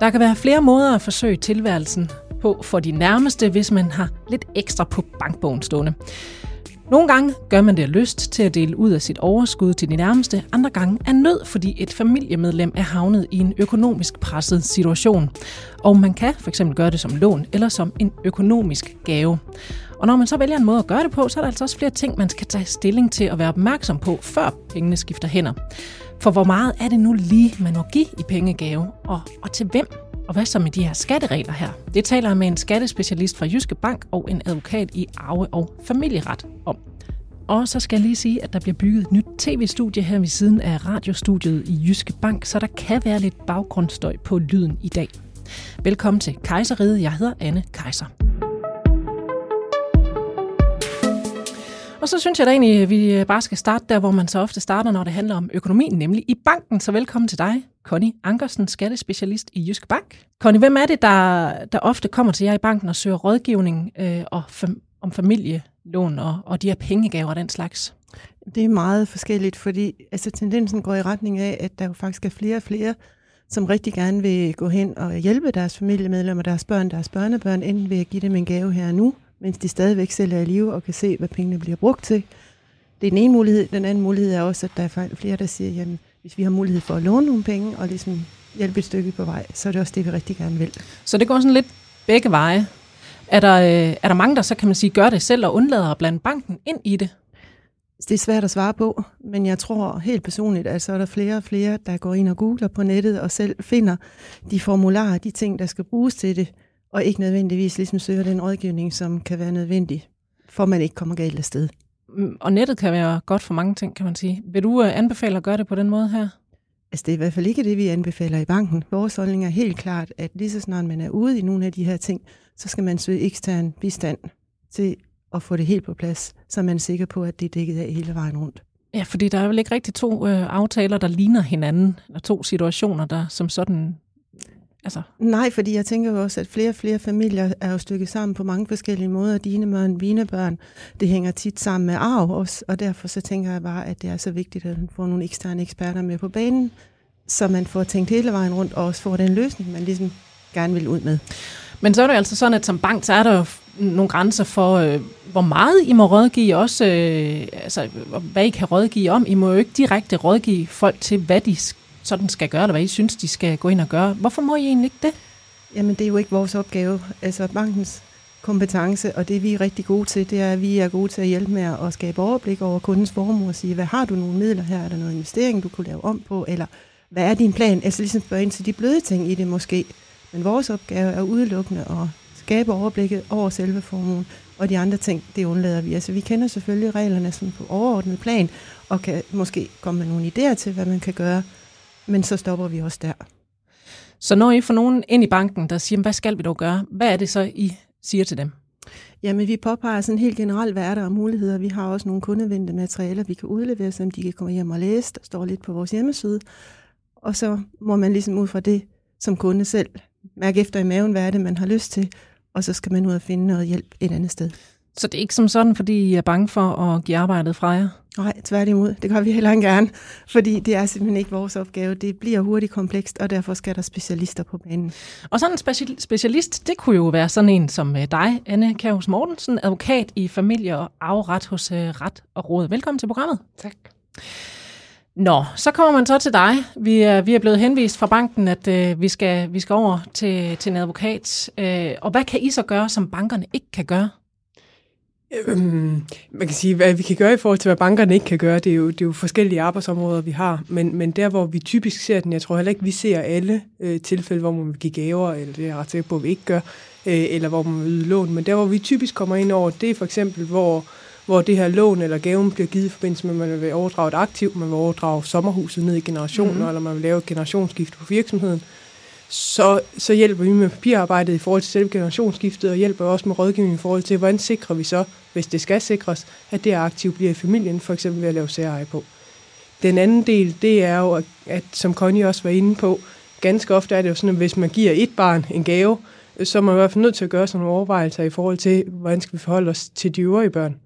Der kan være flere måder at forsøge tilværelsen på for de nærmeste, hvis man har lidt ekstra på bankbogen stående. Nogle gange gør man det af lyst til at dele ud af sit overskud til de nærmeste, andre gange er nød, fordi et familiemedlem er havnet i en økonomisk presset situation. Og man kan fx gøre det som lån eller som en økonomisk gave. Og når man så vælger en måde at gøre det på, så er der altså også flere ting, man skal tage stilling til at være opmærksom på, før pengene skifter hænder. For hvor meget er det nu lige, man må give i pengegave, og, og til hvem? Og hvad så med de her skatteregler her? Det taler jeg med en skattespecialist fra Jyske Bank og en advokat i arve- og familieret om. Og så skal jeg lige sige, at der bliver bygget et nyt tv-studie her ved siden af radiostudiet i Jyske Bank, så der kan være lidt baggrundsstøj på lyden i dag. Velkommen til Kejseriet. Jeg hedder Anne Kejser. Og så synes jeg da egentlig, at vi øh, bare skal starte der, hvor man så ofte starter, når det handler om økonomien, nemlig i banken. Så velkommen til dig, Connie Ankersen, skattespecialist i Jysk Bank. Connie, hvem er det, der, der ofte kommer til jer i banken og søger rådgivning øh, og fam- om familielån og, og de her pengegaver og den slags? Det er meget forskelligt, fordi altså, tendensen går i retning af, at der jo faktisk er flere og flere, som rigtig gerne vil gå hen og hjælpe deres familiemedlemmer, deres børn, deres børnebørn, enten ved at give dem en gave her og nu, mens de stadigvæk selv er i live og kan se, hvad pengene bliver brugt til. Det er den ene mulighed. Den anden mulighed er også, at der er flere, der siger, jamen, hvis vi har mulighed for at låne nogle penge og ligesom hjælpe et stykke på vej, så er det også det, vi rigtig gerne vil. Så det går sådan lidt begge veje. Er der, øh, er der mange, der så kan man sige, gør det selv og undlader at blande banken ind i det? Det er svært at svare på, men jeg tror helt personligt, at så er der flere og flere, der går ind og googler på nettet og selv finder de formularer, de ting, der skal bruges til det, og ikke nødvendigvis ligesom søger den rådgivning, som kan være nødvendig, for man ikke kommer galt afsted. Mm, og nettet kan være godt for mange ting, kan man sige. Vil du øh, anbefale at gøre det på den måde her? Altså det er i hvert fald ikke det, vi anbefaler i banken. Vores holdning er helt klart, at lige så snart man er ude i nogle af de her ting, så skal man søge ekstern bistand til at få det helt på plads, så man er sikker på, at det er dækket af hele vejen rundt. Ja, fordi der er vel ikke rigtig to øh, aftaler, der ligner hinanden, eller to situationer, der som sådan Altså. Nej, fordi jeg tænker jo også, at flere og flere familier er jo stykket sammen på mange forskellige måder. Dine børn, mine børn, det hænger tit sammen med arv også, og derfor så tænker jeg bare, at det er så vigtigt at få nogle eksterne eksperter med på banen, så man får tænkt hele vejen rundt og også får den løsning, man ligesom gerne vil ud med. Men så er det altså sådan, at som bank, så er der jo nogle grænser for, øh, hvor meget I må rådgive, også øh, altså, hvad I kan rådgive om. I må jo ikke direkte rådgive folk til, hvad de sådan skal gøre, eller hvad I synes, de skal gå ind og gøre. Hvorfor må I egentlig ikke det? Jamen, det er jo ikke vores opgave. Altså, bankens kompetence, og det vi er rigtig gode til, det er, at vi er gode til at hjælpe med at skabe overblik over kundens formue og sige, hvad har du nogle midler her? Er der noget investering, du kunne lave om på? Eller hvad er din plan? Altså ligesom spørge ind til de bløde ting i det måske. Men vores opgave er udelukkende at skabe overblikket over selve formuen, og de andre ting, det undlader vi. Altså vi kender selvfølgelig reglerne sådan på overordnet plan, og kan måske komme med nogle idéer til, hvad man kan gøre, men så stopper vi også der. Så når I får nogen ind i banken, der siger, hvad skal vi dog gøre? Hvad er det så, I siger til dem? Jamen, vi påpeger sådan helt generelt, hvad er der af muligheder. Vi har også nogle kundevendte materialer, vi kan udlevere, som de kan komme hjem og læse. Der står lidt på vores hjemmeside. Og så må man ligesom ud fra det, som kunde selv mærke efter i maven, hvad er det, man har lyst til, og så skal man ud og finde noget hjælp et andet sted. Så det er ikke som sådan, fordi I er bange for at give arbejdet fra jer? Nej, tværtimod. Det gør vi heller ikke gerne, fordi det er simpelthen ikke vores opgave. Det bliver hurtigt komplekst, og derfor skal der specialister på banen. Og sådan en specialist, det kunne jo være sådan en som øh, dig, Anne Kjærhus Mortensen, advokat i familie- og afret hos øh, Ret og Råd. Velkommen til programmet. Tak. Nå, så kommer man så til dig. Vi er, vi er blevet henvist fra banken, at øh, vi, skal, vi skal over til, til en advokat. Øh, og hvad kan I så gøre, som bankerne ikke kan gøre? Øhm, man kan sige, hvad vi kan gøre i forhold til, hvad bankerne ikke kan gøre, det er jo, det er jo forskellige arbejdsområder, vi har. Men, men der, hvor vi typisk ser den, jeg tror heller ikke, vi ser alle øh, tilfælde, hvor man vil give gaver, eller det er jeg ret sikker på, at vi ikke gør, øh, eller hvor man vil yde lån. Men der, hvor vi typisk kommer ind over, det er for eksempel, hvor, hvor det her lån eller gaven bliver givet i forbindelse med, at man vil overdrage et aktiv, man vil overdrage sommerhuset ned i generationer, mm. eller man vil lave et generationsskift på virksomheden så, så hjælper vi med papirarbejdet i forhold til selve generationsskiftet, og hjælper også med rådgivning i forhold til, hvordan sikrer vi så, hvis det skal sikres, at det aktiv bliver i familien, for eksempel ved at lave særeje på. Den anden del, det er jo, at som Connie også var inde på, ganske ofte er det jo sådan, at hvis man giver et barn en gave, så er man i hvert fald nødt til at gøre sådan nogle overvejelser i forhold til, hvordan skal vi forholde os til de øvrige børn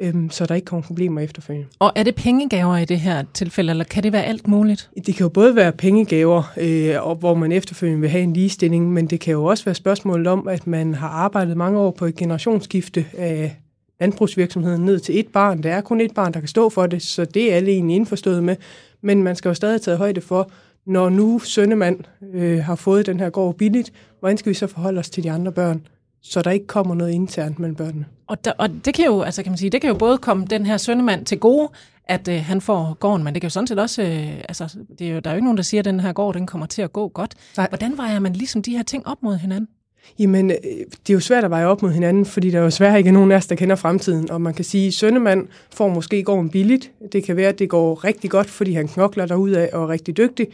øhm, så der ikke kommer problemer efterfølgende. Og er det pengegaver i det her tilfælde, eller kan det være alt muligt? Det kan jo både være pengegaver, øh, og hvor man efterfølgende vil have en ligestilling, men det kan jo også være spørgsmålet om, at man har arbejdet mange år på et generationsskifte af landbrugsvirksomheden ned til et barn. Der er kun et barn, der kan stå for det, så det er alle egentlig indforstået med. Men man skal jo stadig tage højde for, når nu sønnemand øh, har fået den her gård billigt, hvordan skal vi så forholde os til de andre børn, så der ikke kommer noget internt mellem børnene? Og, der, og det kan jo, altså kan man sige, det kan jo både komme den her sønnemand til gode, at øh, han får gården, men det kan jo sådan set også, øh, altså det er jo, der er jo ikke nogen, der siger, at den her gård, den kommer til at gå godt. Nej. Hvordan vejer man ligesom de her ting op mod hinanden? Jamen, øh, det er jo svært at veje op mod hinanden, fordi der er jo svært ikke nogen af os, der kender fremtiden. Og man kan sige, at Søndermand får måske gården billigt. Det kan være, at det går rigtig godt, fordi han knokler af og er rigtig dygtig.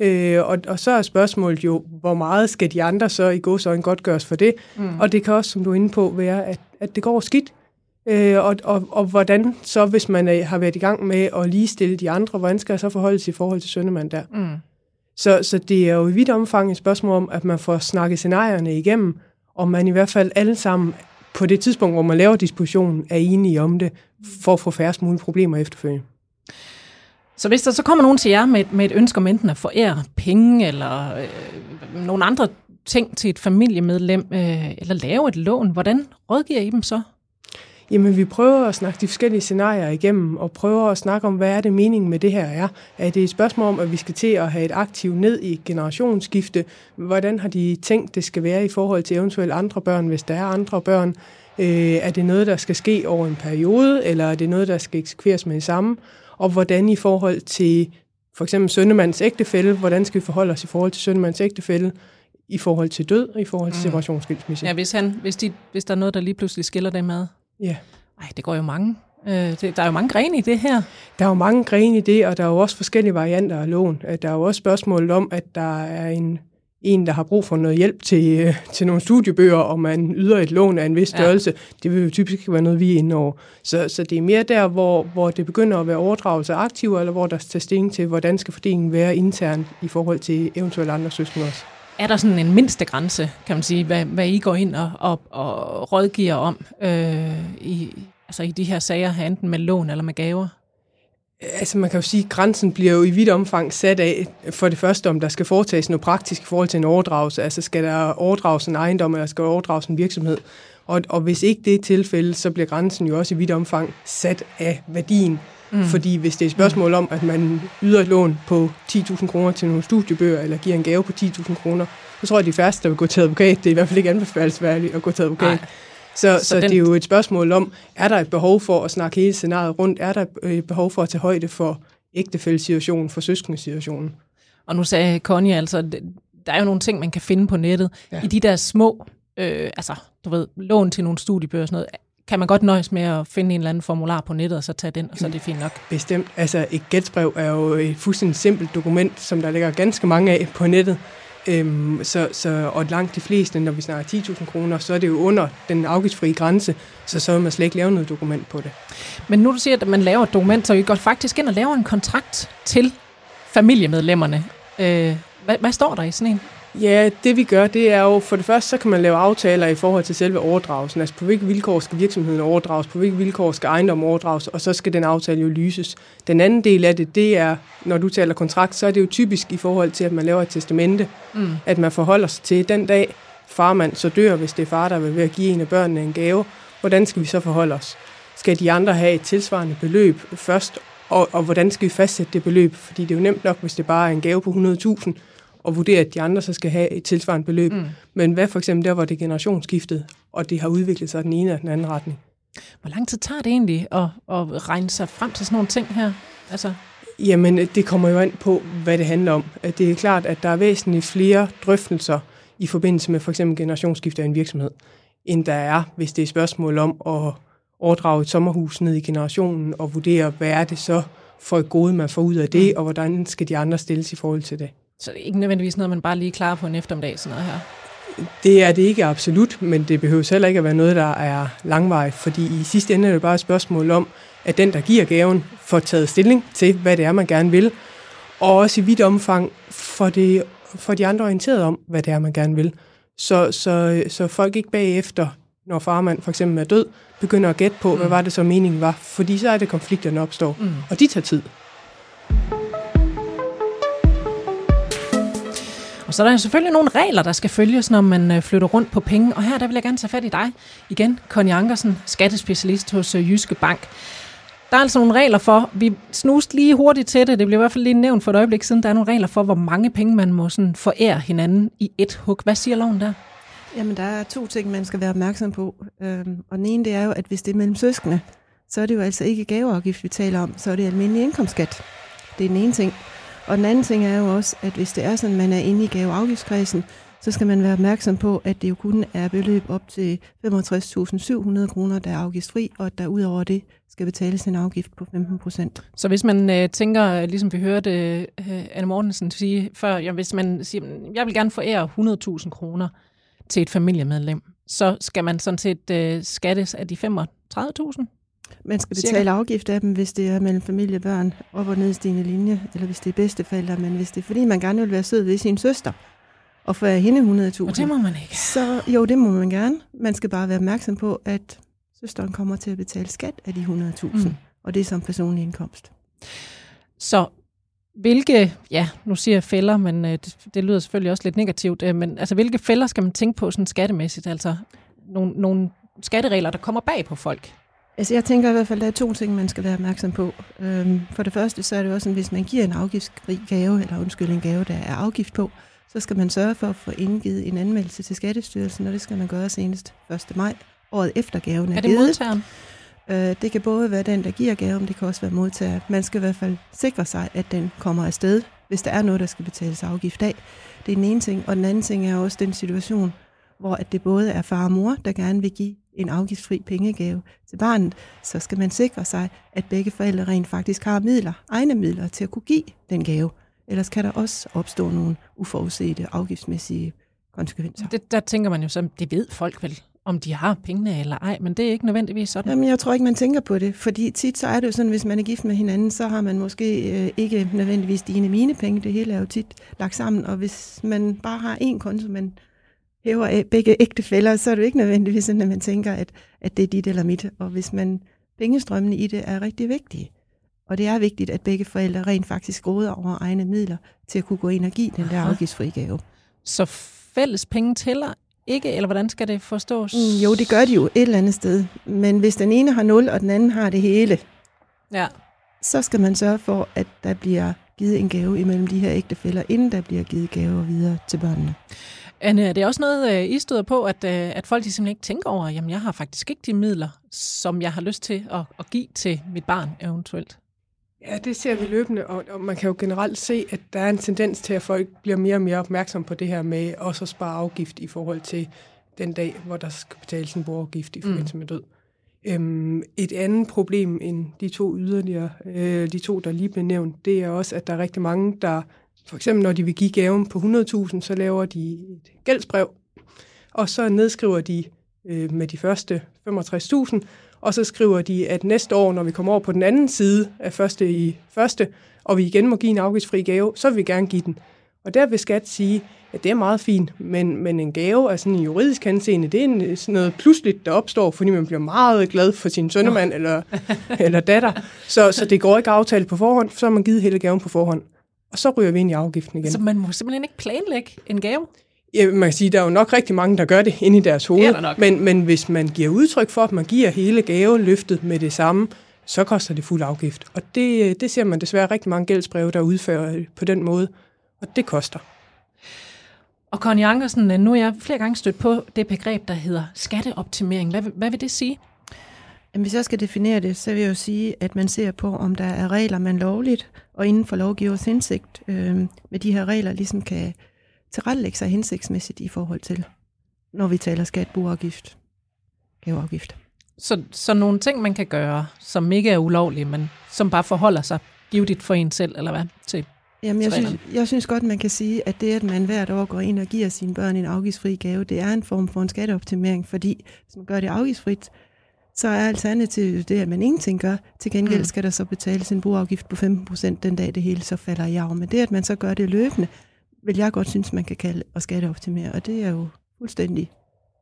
Øh, og, og så er spørgsmålet jo, hvor meget skal de andre så i godsøjne godt gøres for det? Mm. Og det kan også, som du er inde på, være, at, at det går skidt. Øh, og, og, og hvordan så, hvis man er, har været i gang med at ligestille de andre, hvordan skal jeg så forholde sig i forhold til Søndermand der? Mm. Så, så det er jo i vidt omfang et spørgsmål om, at man får snakket scenarierne igennem, og man i hvert fald alle sammen på det tidspunkt, hvor man laver dispositionen, er enige om det, for at få færrest mulige problemer efterfølgende. Så hvis der så kommer nogen til jer med, med et ønske om enten at forære penge, eller øh, nogle andre ting til et familiemedlem, øh, eller lave et lån, hvordan rådgiver I dem så? Jamen, vi prøver at snakke de forskellige scenarier igennem, og prøver at snakke om, hvad er det meningen med det her er. Er det et spørgsmål om, at vi skal til at have et aktiv ned i generationsskifte? Hvordan har de tænkt, det skal være i forhold til eventuelt andre børn, hvis der er andre børn? Øh, er det noget, der skal ske over en periode, eller er det noget, der skal eksekveres med det samme? Og hvordan i forhold til for eksempel søndemands ægtefælde, hvordan skal vi forholde os i forhold til søndemands ægtefælde? i forhold til død og i forhold til mm. separationsskilsmisse. Ja, hvis, han, hvis, de, hvis der er noget, der lige pludselig skiller dem ad. Ja. Ej, det går jo mange. Øh, det, der er jo mange grene i det her. Der er jo mange grene i det, og der er jo også forskellige varianter af lån. Øh, der er jo også spørgsmålet om, at der er en, en, der har brug for noget hjælp til, øh, til nogle studiebøger, og man yder et lån af en vis størrelse. Ja. Det vil jo typisk være noget, vi er inde over. Så, så det er mere der, hvor, hvor det begynder at være overdragelse af aktiver, eller hvor der tager stilling til, hvordan skal fordelingen være internt i forhold til eventuelle andre søskende også er der sådan en mindste grænse, kan man sige, hvad, hvad I går ind og, og, og rådgiver om øh, i, altså i de her sager enten med lån eller med gaver? Altså man kan jo sige, at grænsen bliver jo i vidt omfang sat af for det første, om der skal foretages noget praktisk i forhold til en overdragelse. Altså skal der overdrages en ejendom, eller skal der overdrages en virksomhed? Og, og hvis ikke det er tilfældet, så bliver grænsen jo også i vidt omfang sat af værdien Mm. Fordi hvis det er et spørgsmål om, at man yder et lån på 10.000 kroner til nogle studiebøger, eller giver en gave på 10.000 kroner, så tror jeg, at de færreste, der vil gå til advokat, det er i hvert fald ikke anbefalesværdigt at gå til advokat. Nej. Så, så, så den... det er jo et spørgsmål om, er der et behov for at snakke hele scenariet rundt? Er der et behov for at tage højde for ægtefællesituationen, for søskendesituationen? Og nu sagde Connie altså, der er jo nogle ting, man kan finde på nettet. Ja. I de der små, øh, altså, du ved, lån til nogle studiebøger og sådan noget, kan man godt nøjes med at finde en eller anden formular på nettet, og så tage den, og så er det fint nok. Bestemt. Altså, et gætsbrev er jo et fuldstændig simpelt dokument, som der ligger ganske mange af på nettet. Øhm, så, så, og langt de fleste, når vi snakker 10.000 kroner, så er det jo under den afgiftsfrie grænse, så så vil man slet ikke lave noget dokument på det. Men nu du siger, at man laver et dokument, så I går faktisk ind og laver en kontrakt til familiemedlemmerne. Øh, hvad, hvad står der i sådan en? Ja, det vi gør, det er jo, for det første, så kan man lave aftaler i forhold til selve overdragelsen. Altså på hvilke vilkår skal virksomheden overdrages, på hvilke vilkår skal ejendommen overdrages, og så skal den aftale jo lyses. Den anden del af det, det er, når du taler kontrakt, så er det jo typisk i forhold til, at man laver et testamente, mm. at man forholder sig til den dag, farmand så dør, hvis det er far, der vil ved at give en af børnene en gave. Hvordan skal vi så forholde os? Skal de andre have et tilsvarende beløb først, og, og hvordan skal vi fastsætte det beløb? Fordi det er jo nemt nok, hvis det bare er en gave på 100.000, og vurdere, at de andre så skal have et tilsvarende beløb. Mm. Men hvad for eksempel der, hvor det er generationsskiftet, og det har udviklet sig den ene eller den anden retning? Hvor lang tid tager det egentlig at, at regne sig frem til sådan nogle ting her? Altså... Jamen, det kommer jo an på, hvad det handler om. Det er klart, at der er væsentligt flere drøftelser i forbindelse med for eksempel generationsskifte af en virksomhed, end der er, hvis det er spørgsmål om at overdrage et sommerhus ned i generationen og vurdere, hvad er det så for et gode, man får ud af det, mm. og hvordan skal de andre stilles i forhold til det. Så det er ikke nødvendigvis noget, man bare lige klarer på en eftermiddag, sådan noget her? Det er det ikke absolut, men det behøver heller ikke at være noget, der er langvejt, fordi i sidste ende er det bare et spørgsmål om, at den, der giver gaven, får taget stilling til, hvad det er, man gerne vil, og også i vidt omfang for, det, for de andre orienteret om, hvad det er, man gerne vil. Så, så, så folk ikke bagefter, når farmand for eksempel er død, begynder at gætte på, mm. hvad var det så meningen var. Fordi så er det konflikterne opstår, mm. og de tager tid. Og så er der selvfølgelig nogle regler, der skal følges, når man øh, flytter rundt på penge. Og her der vil jeg gerne tage fat i dig igen, Conny Ankersen, skattespecialist hos øh, Jyske Bank. Der er altså nogle regler for, vi snuste lige hurtigt til det, det blev i hvert fald lige nævnt for et øjeblik siden, der er nogle regler for, hvor mange penge man må sådan forære hinanden i et hug. Hvad siger loven der? Jamen, der er to ting, man skal være opmærksom på. Øhm, og den ene, det er jo, at hvis det er mellem søskende, så er det jo altså ikke gaveafgift, vi taler om, så er det almindelig indkomstskat. Det er den ene ting. Og den anden ting er jo også, at hvis det er sådan, man er inde i gaveafgiftskredsen, så skal man være opmærksom på, at det jo kun er beløb op til 65.700 kroner, der er afgiftsfri, og at der ud over det skal betales en afgift på 15 procent. Så hvis man øh, tænker, ligesom vi hørte øh, Anne Mortensen sige før, ja, hvis man siger, jeg vil gerne forære 100.000 kroner til et familiemedlem, så skal man sådan set øh, skattes af de 35.000? Man skal betale Cirka. afgift af dem, hvis det er mellem familiebørn op- og nedstigende linje, eller hvis det er bedsteforældre, men hvis det er fordi, man gerne vil være sød ved sin søster, og få hende 100.000. Og det må man ikke. Så jo, det må man gerne. Man skal bare være opmærksom på, at søsteren kommer til at betale skat af de 100.000, mm. og det er som personlig indkomst. Så hvilke, ja, nu siger jeg fælder, men øh, det, det lyder selvfølgelig også lidt negativt, øh, men altså hvilke fælder skal man tænke på sådan skattemæssigt? Altså nogle, nogle skatteregler, der kommer bag på folk? Altså jeg tænker i hvert fald, at der er to ting, man skal være opmærksom på. Øhm, for det første, så er det også sådan, hvis man giver en afgiftsfri gave, eller undskyld, en gave, der er afgift på, så skal man sørge for at få indgivet en anmeldelse til Skattestyrelsen, og det skal man gøre senest 1. maj, året efter gaven er, er det modtageren? Øh, det kan både være den, der giver gaven, det kan også være modtager. Man skal i hvert fald sikre sig, at den kommer afsted, hvis der er noget, der skal betales afgift af. Det er den ene ting, og den anden ting er også den situation, hvor at det både er far og mor, der gerne vil give en afgiftsfri pengegave til barnet, så skal man sikre sig, at begge forældre rent faktisk har midler, egne midler til at kunne give den gave. Ellers kan der også opstå nogle uforudsete afgiftsmæssige konsekvenser. Det, der tænker man jo så, det ved folk vel, om de har pengene eller ej, men det er ikke nødvendigvis sådan. Jamen, jeg tror ikke, man tænker på det, fordi tit så er det jo sådan, hvis man er gift med hinanden, så har man måske øh, ikke nødvendigvis dine mine penge, det hele er jo tit lagt sammen, og hvis man bare har én konto, man hæver begge ægtefælder, så er det jo ikke nødvendigvis sådan, at man tænker, at, at det er dit eller mit, og hvis man pengestrømmene i det er rigtig vigtige, og det er vigtigt, at begge forældre rent faktisk råder over egne midler til at kunne gå ind og give den der afgiftsfri gave. Så fælles penge tæller ikke, eller hvordan skal det forstås? Mm, jo, det gør de jo et eller andet sted. Men hvis den ene har 0, og den anden har det hele, ja. så skal man sørge for, at der bliver givet en gave imellem de her ægtefælder, inden der bliver givet gaver videre til børnene. Anne, er det også noget, øh, I støder på, at, øh, at folk de simpelthen ikke tænker over, jamen jeg har faktisk ikke de midler, som jeg har lyst til at, at give til mit barn eventuelt? Ja, det ser vi løbende, og, og man kan jo generelt se, at der er en tendens til, at folk bliver mere og mere opmærksom på det her med også at spare afgift i forhold til den dag, hvor der skal betales en borgergift i forbindelse mm. med død. Øhm, et andet problem end de to yderligere, øh, de to, der lige blev nævnt, det er også, at der er rigtig mange, der for eksempel når de vil give gaven på 100.000, så laver de et gældsbrev, og så nedskriver de øh, med de første 65.000, og så skriver de, at næste år, når vi kommer over på den anden side af første i første, og vi igen må give en afgiftsfri gave, så vil vi gerne give den. Og der vil skat sige, at det er meget fint, men, men en gave er sådan en juridisk henseende, det er en, sådan noget pludseligt, der opstår, fordi man bliver meget glad for sin sønnemand eller, eller datter. Så, så det går ikke aftalt på forhånd, så har man givet hele gaven på forhånd. Og så ryger vi ind i afgiften igen. Så man må simpelthen ikke planlægge en gave? Ja, man kan sige, der er jo nok rigtig mange, der gør det inde i deres hoved. Men, men hvis man giver udtryk for, at man giver hele gaven løftet med det samme, så koster det fuld afgift. Og det, det ser man desværre rigtig mange gældsbreve, der udfører på den måde. Og det koster. Og Conny Ankersen, nu er jeg flere gange stødt på det begreb, der hedder skatteoptimering. Hvad, hvad vil det sige? Jamen, hvis jeg skal definere det, så vil jeg jo sige, at man ser på, om der er regler, man lovligt og inden for lovgivers hensigt øh, med de her regler ligesom kan tilrettelægge sig hensigtsmæssigt i forhold til, når vi taler skat, boafgift, gaveafgift. Så, så nogle ting, man kan gøre, som ikke er ulovlige, men som bare forholder sig givet for en selv, eller hvad, til Jamen, jeg synes, jeg synes godt, man kan sige, at det, at man hvert år går ind og giver sine børn en afgiftsfri gave, det er en form for en skatteoptimering, fordi hvis man gør det afgiftsfrit, så er alternativet det, at man ingenting gør. Til gengæld mm. skal der så betales en boafgift på 15% den dag, det hele så falder i arv. Men det, at man så gør det løbende, vil jeg godt synes, man kan kalde at skatteoptimere, og det er jo fuldstændig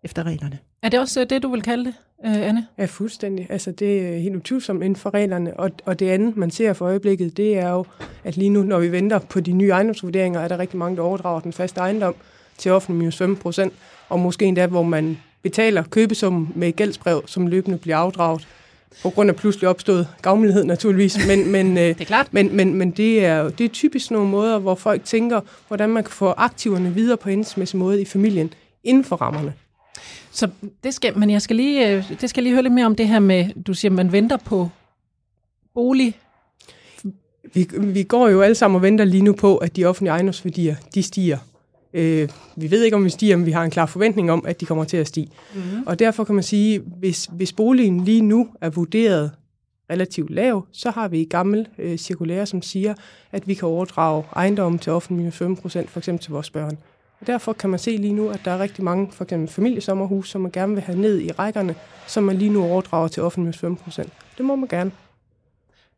efter reglerne. Er det også det, du vil kalde det, øh, Anne? Ja, fuldstændig. Altså, det er helt utvivlsomt inden for reglerne. Og, og det andet, man ser for øjeblikket, det er jo, at lige nu, når vi venter på de nye ejendomsvurderinger, er der rigtig mange, der overdrager den faste ejendom til offentlig minus 5 procent, og måske endda, hvor man betaler købesummen med et gældsbrev, som løbende bliver afdraget på grund af pludselig opstået gavmildhed naturligvis, men, men, det er klart. men, men, men det, er, det er typisk nogle måder, hvor folk tænker, hvordan man kan få aktiverne videre på hensigtsmæssig måde i familien inden for rammerne. Så det skal, men jeg skal lige, øh, det skal lige høre lidt mere om det her med, du siger, man venter på bolig. Vi, vi går jo alle sammen og venter lige nu på, at de offentlige ejendomsværdier, de stiger. Øh, vi ved ikke, om vi stiger, men vi har en klar forventning om, at de kommer til at stige. Mm-hmm. Og derfor kan man sige, hvis, hvis boligen lige nu er vurderet relativt lav, så har vi et gammelt øh, cirkulære, som siger, at vi kan overdrage ejendommen til offentlig 5 procent, for eksempel til vores børn. Og derfor kan man se lige nu, at der er rigtig mange for eksempel familiesommerhus, som man gerne vil have ned i rækkerne, som man lige nu overdrager til offentlig 5 procent. Det må man gerne.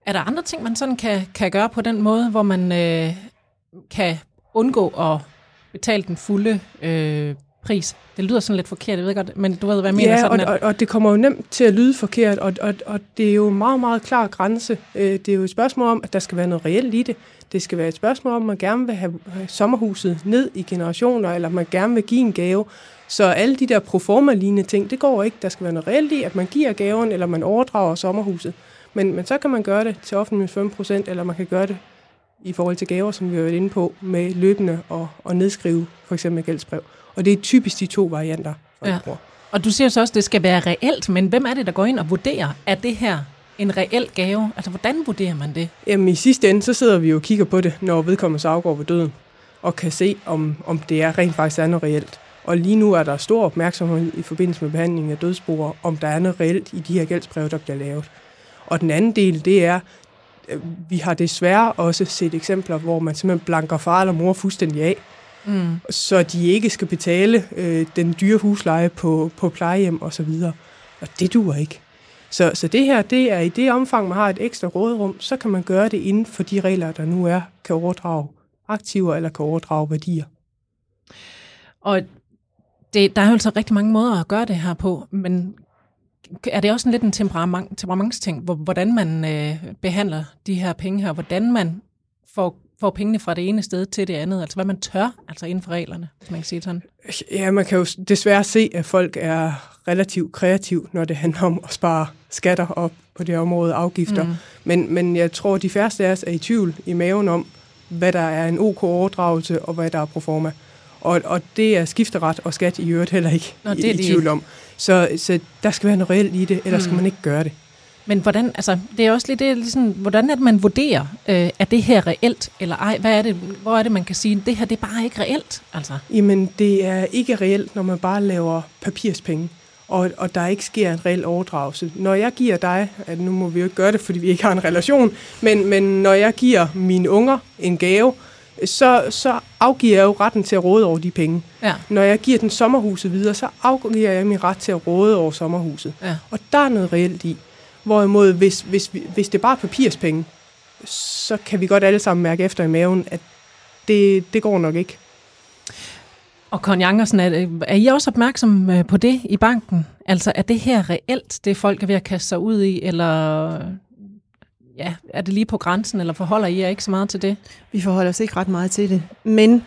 Er der andre ting, man sådan kan, kan gøre på den måde, hvor man øh, kan undgå at betale den fulde øh, pris? Det lyder sådan lidt forkert, jeg ved godt, men du ved, hvad jeg mener. Ja, sådan, og, og, og det kommer jo nemt til at lyde forkert, og, og, og det er jo en meget, meget klar grænse. Øh, det er jo et spørgsmål om, at der skal være noget reelt i det. Det skal være et spørgsmål om, at man gerne vil have sommerhuset ned i generationer, eller man gerne vil give en gave. Så alle de der proforma-lignende ting, det går ikke. Der skal være noget reelt i, at man giver gaven, eller man overdrager sommerhuset. Men, men så kan man gøre det til offentlig 5%, eller man kan gøre det i forhold til gaver, som vi har været inde på, med løbende og, og nedskrive for eksempel gældsbrev. Og det er typisk de to varianter, folk Ja. bruger. Og du siger så også, at det skal være reelt, men hvem er det, der går ind og vurderer, er det her en reel gave? Altså, hvordan vurderer man det? Jamen i sidste ende, så sidder vi jo og kigger på det, når vedkommende så afgår ved døden, og kan se, om, om det er rent faktisk er noget reelt. Og lige nu er der stor opmærksomhed i forbindelse med behandlingen af dødsboer, om der er noget reelt i de her gældsbreve, der bliver lavet. Og den anden del, det er, vi har desværre også set eksempler, hvor man simpelthen blanker far eller mor fuldstændig af, Mm. så de ikke skal betale øh, den dyre husleje på, på plejehjem og så videre. Og det duer ikke. Så, så det her, det er i det omfang, man har et ekstra råderum, så kan man gøre det inden for de regler, der nu er, kan overdrage aktiver eller kan overdrage værdier. Og det, der er jo altså rigtig mange måder at gøre det her på, men er det også en lidt en temperament, temperamentsting, hvor, hvordan man øh, behandler de her penge her, hvordan man får, får pengene fra det ene sted til det andet, altså hvad man tør, altså inden for reglerne, hvis man kan sige sådan. Ja, man kan jo desværre se, at folk er relativt kreative, når det handler om at spare skatter op på det område, afgifter. Mm. Men, men jeg tror, de færreste af os er i tvivl i maven om, hvad der er en OK overdragelse, og hvad der er proforma. Og, og det er skifteret og skat i øvrigt heller ikke Nå, i, det er i de tvivl om. Så, så der skal være noget reelt i det, ellers mm. skal man ikke gøre det. Men hvordan, altså, det er også lidt, det ligesom, hvordan er det, man vurderer, øh, er det her reelt, eller ej? Hvad er det, hvor er det, man kan sige, det her, det er bare ikke reelt, altså? Jamen, det er ikke reelt, når man bare laver papirspenge, og, og der ikke sker en reel overdragelse. Når jeg giver dig, at nu må vi jo ikke gøre det, fordi vi ikke har en relation, men, men når jeg giver mine unger en gave, så, så afgiver jeg jo retten til at råde over de penge. Ja. Når jeg giver den sommerhuset videre, så afgiver jeg min ret til at råde over sommerhuset. Ja. Og der er noget reelt i. Hvorimod, hvis, hvis, vi- hvis det bare er papirspenge, så kan vi godt alle sammen mærke efter i maven, at det, det går nok ikke. Og Conny Angersen, er, er I også opmærksom øh, på det i banken? Altså, er det her reelt, det folk er ved at kaste sig ud i, eller ja, er det lige på grænsen, eller forholder I jer ikke så meget til det? Vi forholder os ikke ret meget til det. Men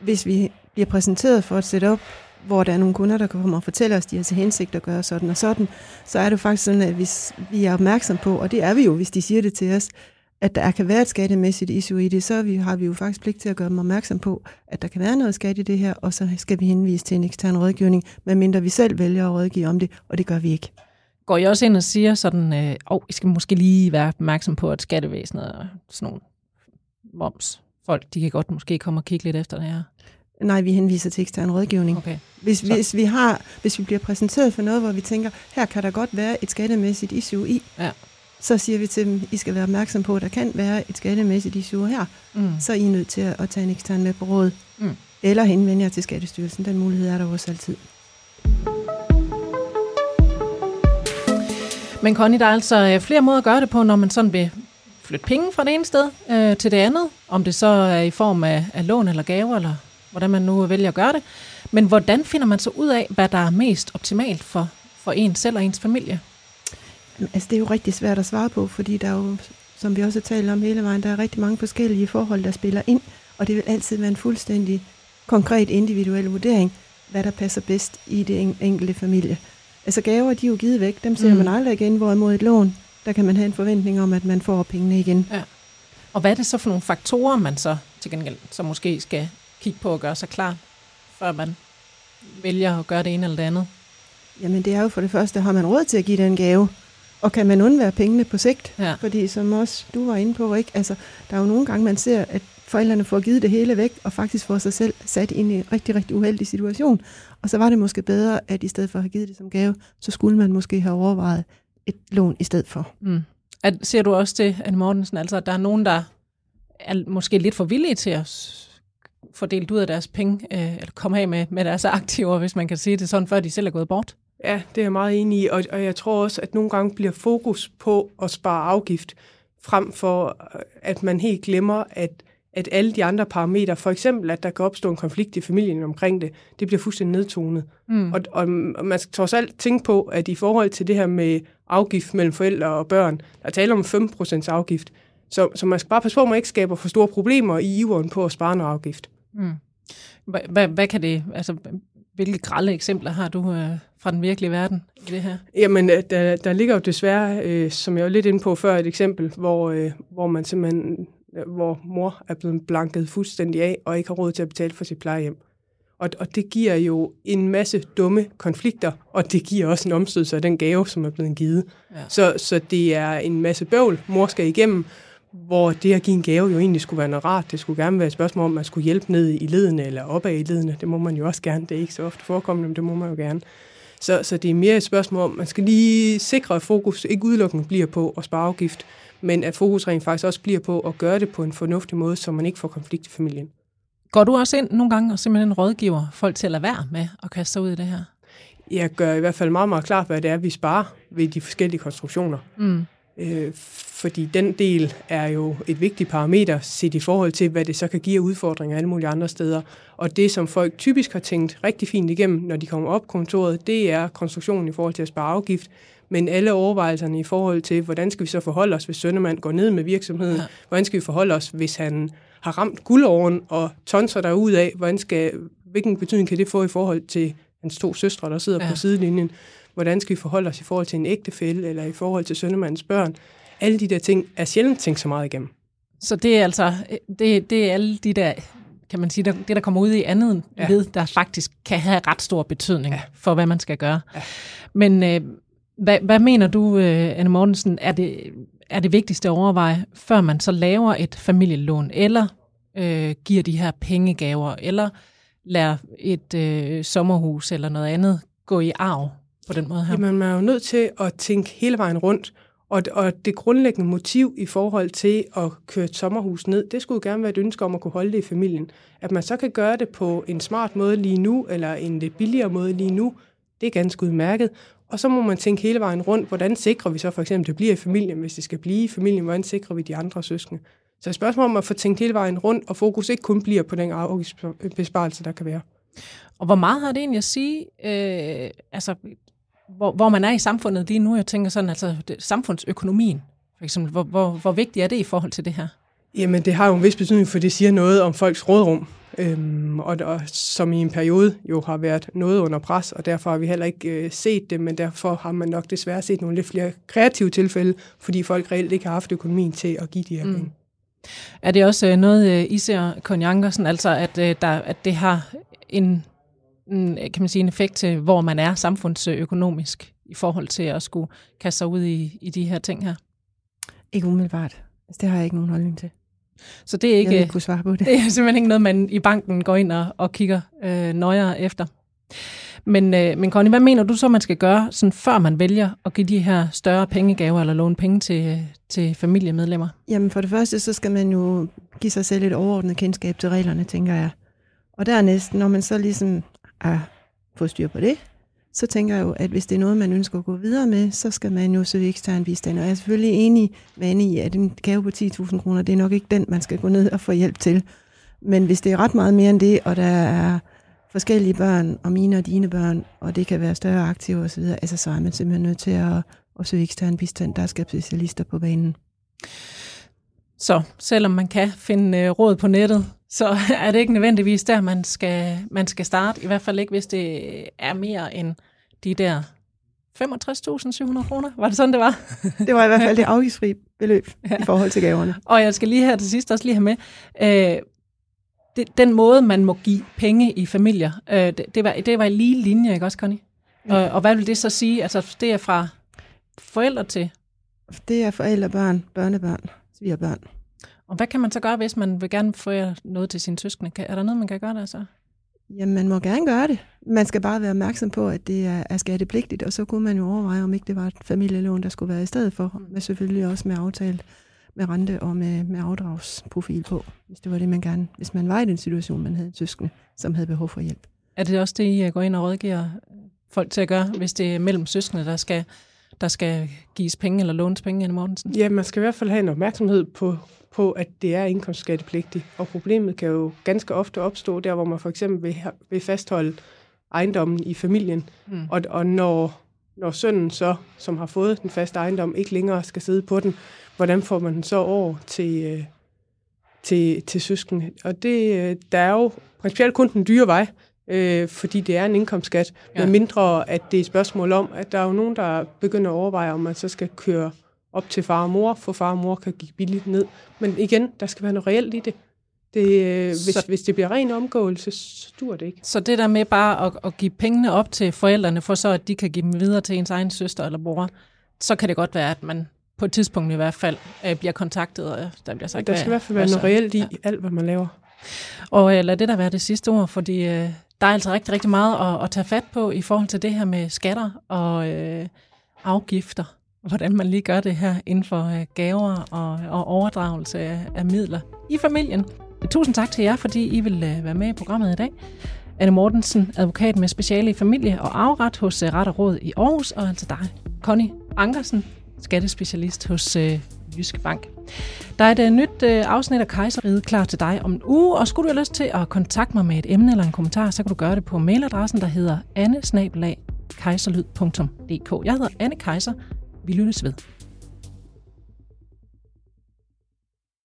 hvis vi bliver præsenteret for et setup, hvor der er nogle kunder, der kommer og fortæller os, de har til hensigt at gøre sådan og sådan, så er det faktisk sådan, at hvis vi er opmærksom på, og det er vi jo, hvis de siger det til os, at der kan være et skattemæssigt issue i det, så vi, har vi jo faktisk pligt til at gøre dem opmærksom på, at der kan være noget skat i det her, og så skal vi henvise til en ekstern rådgivning, medmindre vi selv vælger at rådgive om det, og det gør vi ikke. Går I også ind og siger sådan, øh, oh, I skal måske lige være opmærksom på, at skattevæsenet og sådan nogle moms, folk, de kan godt måske komme og kigge lidt efter det her. Nej, vi henviser til ekstern rådgivning. Okay. Hvis, Så- hvis, vi har, hvis vi bliver præsenteret for noget, hvor vi tænker, her kan der godt være et skattemæssigt issue i, Ja. så siger vi til dem, I skal være opmærksom på, at der kan være et skattemæssigt issue her, Mm. så er I nødt til at, tage en ekstern med på råd. Mm. Eller henvende jer til Skattestyrelsen. Den mulighed er der også altid. Men Conny, der er altså øh, flere måder at gøre det på, når man sådan vil flytte penge fra det ene sted øh, til det andet. Om det så er i form af, af lån eller gaver, eller hvordan man nu vælger at gøre det. Men hvordan finder man så ud af, hvad der er mest optimalt for, for en selv og ens familie? Altså, det er jo rigtig svært at svare på, fordi der er jo, som vi også har talt om hele vejen, der er rigtig mange forskellige forhold, der spiller ind, og det vil altid være en fuldstændig konkret individuel vurdering, hvad der passer bedst i det enkelte familie. Altså gaver, de er jo givet væk, dem ser mm. man aldrig igen, hvorimod et lån, der kan man have en forventning om, at man får pengene igen. Ja. Og hvad er det så for nogle faktorer, man så til gengæld så måske skal kigge på og gøre sig klar, før man vælger at gøre det ene eller det andet? Jamen det er jo for det første, har man råd til at give den gave? Og kan man undvære pengene på sigt? Ja. Fordi som også du var inde på, ikke? Altså, der er jo nogle gange, man ser, at forældrene får givet det hele væk, og faktisk får sig selv sat ind i en rigtig, rigtig uheldig situation. Og så var det måske bedre, at i stedet for at have givet det som gave, så skulle man måske have overvejet et lån i stedet for. Mm. At, ser du også det, Anne Mortensen, altså at der er nogen, der er måske lidt for villige til at få delt ud af deres penge, øh, eller komme af med, med deres aktiver, hvis man kan sige det sådan, før de selv er gået bort? Ja, det er jeg meget enig i, og, og jeg tror også, at nogle gange bliver fokus på at spare afgift, frem for at man helt glemmer, at at alle de andre parametre, for eksempel at der kan opstå en konflikt i familien omkring det, det bliver fuldstændig nedtonet. Mm. Og, og man skal trods alt tænke på, at i forhold til det her med afgift mellem forældre og børn, der taler om 5% afgift, så, så man skal bare passe på, at man ikke skaber for store problemer i iveren på at spare noget afgift. Mm. Hvad, hvad kan det, altså hvilke grælde eksempler har du øh, fra den virkelige verden i det her? Jamen, øh, der, der ligger jo desværre, øh, som jeg var lidt inde på før, et eksempel, hvor, øh, hvor man simpelthen hvor mor er blevet blanket fuldstændig af og ikke har råd til at betale for sit plejehjem. Og, og det giver jo en masse dumme konflikter, og det giver også en omstødelse af den gave, som er blevet givet. Ja. Så, så det er en masse bøvl, mor skal igennem, hvor det at give en gave jo egentlig skulle være noget rart. Det skulle gerne være et spørgsmål om, at man skulle hjælpe ned i ledene eller opad i ledene. Det må man jo også gerne. Det er ikke så ofte forekommende, men det må man jo gerne. Så, så det er mere et spørgsmål om, man skal lige sikre, at fokus ikke udelukkende bliver på at spare afgift, men at fokus rent faktisk også bliver på at gøre det på en fornuftig måde, så man ikke får konflikt i familien. Går du også ind nogle gange og simpelthen rådgiver folk til at lade være med at kaste sig ud i det her? Jeg gør i hvert fald meget, meget klart, hvad det er, vi sparer ved de forskellige konstruktioner. Mm. Øh, fordi den del er jo et vigtigt parameter set i forhold til, hvad det så kan give udfordringer alle mulige andre steder. Og det, som folk typisk har tænkt rigtig fint igennem, når de kommer op kontoret, det er konstruktionen i forhold til at spare afgift, men alle overvejelserne i forhold til, hvordan skal vi så forholde os, hvis Søndermand går ned med virksomheden? Ja. Hvordan skal vi forholde os, hvis han har ramt guldåren og tonser der ud af? Hvordan skal, hvilken betydning kan det få i forhold til hans to søstre, der sidder ja. på sidelinjen? Hvordan skal vi forholde os i forhold til en ægtefælle, eller i forhold til Søndermands børn? Alle de der ting er sjældent tænkt så meget igennem. Så det er altså, det, det er alle de der kan man sige, det der kommer ud i andet ja. ved, der faktisk kan have ret stor betydning ja. for, hvad man skal gøre. Ja. Men øh, hvad, hvad mener du, øh, Anne Mortensen, er det, er det vigtigste at overveje, før man så laver et familielån, eller øh, giver de her pengegaver, eller lader et øh, sommerhus eller noget andet gå i arv på den måde her? Jamen, man er jo nødt til at tænke hele vejen rundt, og, og det grundlæggende motiv i forhold til at køre et sommerhus ned, det skulle jo gerne være et ønske om at kunne holde det i familien. At man så kan gøre det på en smart måde lige nu, eller en lidt billigere måde lige nu, det er ganske udmærket. Og så må man tænke hele vejen rundt, hvordan sikrer vi så for eksempel, det bliver i familien, hvis det skal blive i familien, hvordan sikrer vi de andre søskende. Så et spørgsmål om at få tænkt hele vejen rundt, og fokus ikke kun bliver på den afgiftsbesparelse, der kan være. Og hvor meget har det egentlig at sige, øh, altså, hvor, hvor man er i samfundet lige nu? Jeg tænker sådan, altså det, samfundsøkonomien, for eksempel, hvor, hvor, hvor vigtigt er det i forhold til det her? Jamen, det har jo en vis betydning, for det siger noget om folks rådrum øhm, og, og som i en periode jo har været noget under pres, og derfor har vi heller ikke øh, set det, men derfor har man nok desværre set nogle lidt flere kreative tilfælde, fordi folk reelt ikke har haft økonomien til at give de her mm. penge. Er det også øh, noget, øh, I ser, Konjankersen, altså at, øh, der, at det har en, en, kan man sige, en effekt til, hvor man er samfundsøkonomisk i forhold til at skulle kaste sig ud i, i de her ting her? Ikke umiddelbart. Altså, det har jeg ikke nogen holdning til. Så det er ikke, jeg kunne svare på det. det er simpelthen ikke noget, man i banken går ind og, og kigger øh, nøjere efter. Men, øh, men Connie, hvad mener du så, man skal gøre, sådan før man vælger at give de her større pengegaver eller låne penge til, til familiemedlemmer? Jamen for det første, så skal man jo give sig selv et overordnet kendskab til reglerne, tænker jeg. Og dernæst, når man så ligesom er på styr på det, så tænker jeg jo, at hvis det er noget, man ønsker at gå videre med, så skal man jo søge ekstern bistand. Og jeg er selvfølgelig enig med Anne i, at en gave på 10.000 kroner, det er nok ikke den, man skal gå ned og få hjælp til. Men hvis det er ret meget mere end det, og der er forskellige børn, og mine og dine børn, og det kan være større aktiver osv., altså så er man simpelthen nødt til at, at søge ekstern bistand. Der skal specialister på banen. Så selvom man kan finde øh, råd på nettet, så er det ikke nødvendigvis der, man skal, man skal starte. I hvert fald ikke, hvis det er mere end de der 65.700 kroner. Var det sådan, det var? det var i hvert fald det afgiftsfri beløb ja. i forhold til gaverne. Og jeg skal lige her til sidst også lige have med, øh, det, den måde, man må give penge i familier, øh, det, det, var, det var i lige linje, ikke også, Connie? Ja. Og, og hvad vil det så sige? Altså, det er fra forældre til? Det er forældre, børn, børnebørn, svigerbørn. Og hvad kan man så gøre, hvis man vil gerne få noget til sine søskende? Er der noget, man kan gøre der så? Jamen, man må gerne gøre det. Man skal bare være opmærksom på, at det er, er skattepligtigt, og så kunne man jo overveje, om ikke det var et familielån, der skulle være i stedet for, mm. men selvfølgelig også med aftale med rente og med, med afdragsprofil på, hvis det var det, man gerne, hvis man var i den situation, man havde en søskende, som havde behov for hjælp. Er det også det, I går ind og rådgiver folk til at gøre, hvis det er mellem søskende, der skal, der skal gives penge eller lånes penge, Anne Mortensen? Ja, man skal i hvert fald have en opmærksomhed på, på, at det er indkomstskattepligtigt. Og problemet kan jo ganske ofte opstå der, hvor man for eksempel vil, vil fastholde ejendommen i familien. Mm. Og, og når, når sønnen så, som har fået den faste ejendom, ikke længere skal sidde på den, hvordan får man den så over til, øh, til, til søskende? Og det, øh, der er jo principielt kun den dyre vej, øh, fordi det er en indkomstskat, ja. men mindre at det er et spørgsmål om, at der er jo nogen, der begynder at overveje, om man så skal køre op til far og mor, for far og mor kan give billigt ned. Men igen, der skal være noget reelt i det. det øh, hvis, så, hvis det bliver ren omgåelse, så dur det ikke. Så det der med bare at, at give pengene op til forældrene, for så at de kan give dem videre til ens egen søster eller bror, så kan det godt være, at man på et tidspunkt i hvert fald øh, bliver kontaktet, og der bliver sagt, Der skal i hvert fald være noget reelt i ja. alt, hvad man laver. Og øh, lad det der være det sidste ord, fordi øh, der er altså rigtig, rigtig meget at, at tage fat på i forhold til det her med skatter og øh, afgifter hvordan man lige gør det her inden for øh, gaver og, og overdragelse af, af midler i familien. Tusind tak til jer, fordi I vil øh, være med i programmet i dag. Anne Mortensen, advokat med speciale i familie og afret hos øh, Ret og Råd i Aarhus, og altså dig, Connie Ankersen, skattespecialist hos øh, Jyske Bank. Der er et øh, nyt øh, afsnit af Kejseriet klar til dig om en uge, og skulle du have lyst til at kontakte mig med et emne eller en kommentar, så kan du gøre det på mailadressen, der hedder annesnabelag.kejserlyd.dk. Jeg hedder Anne Kejser. Vi lyttes ved.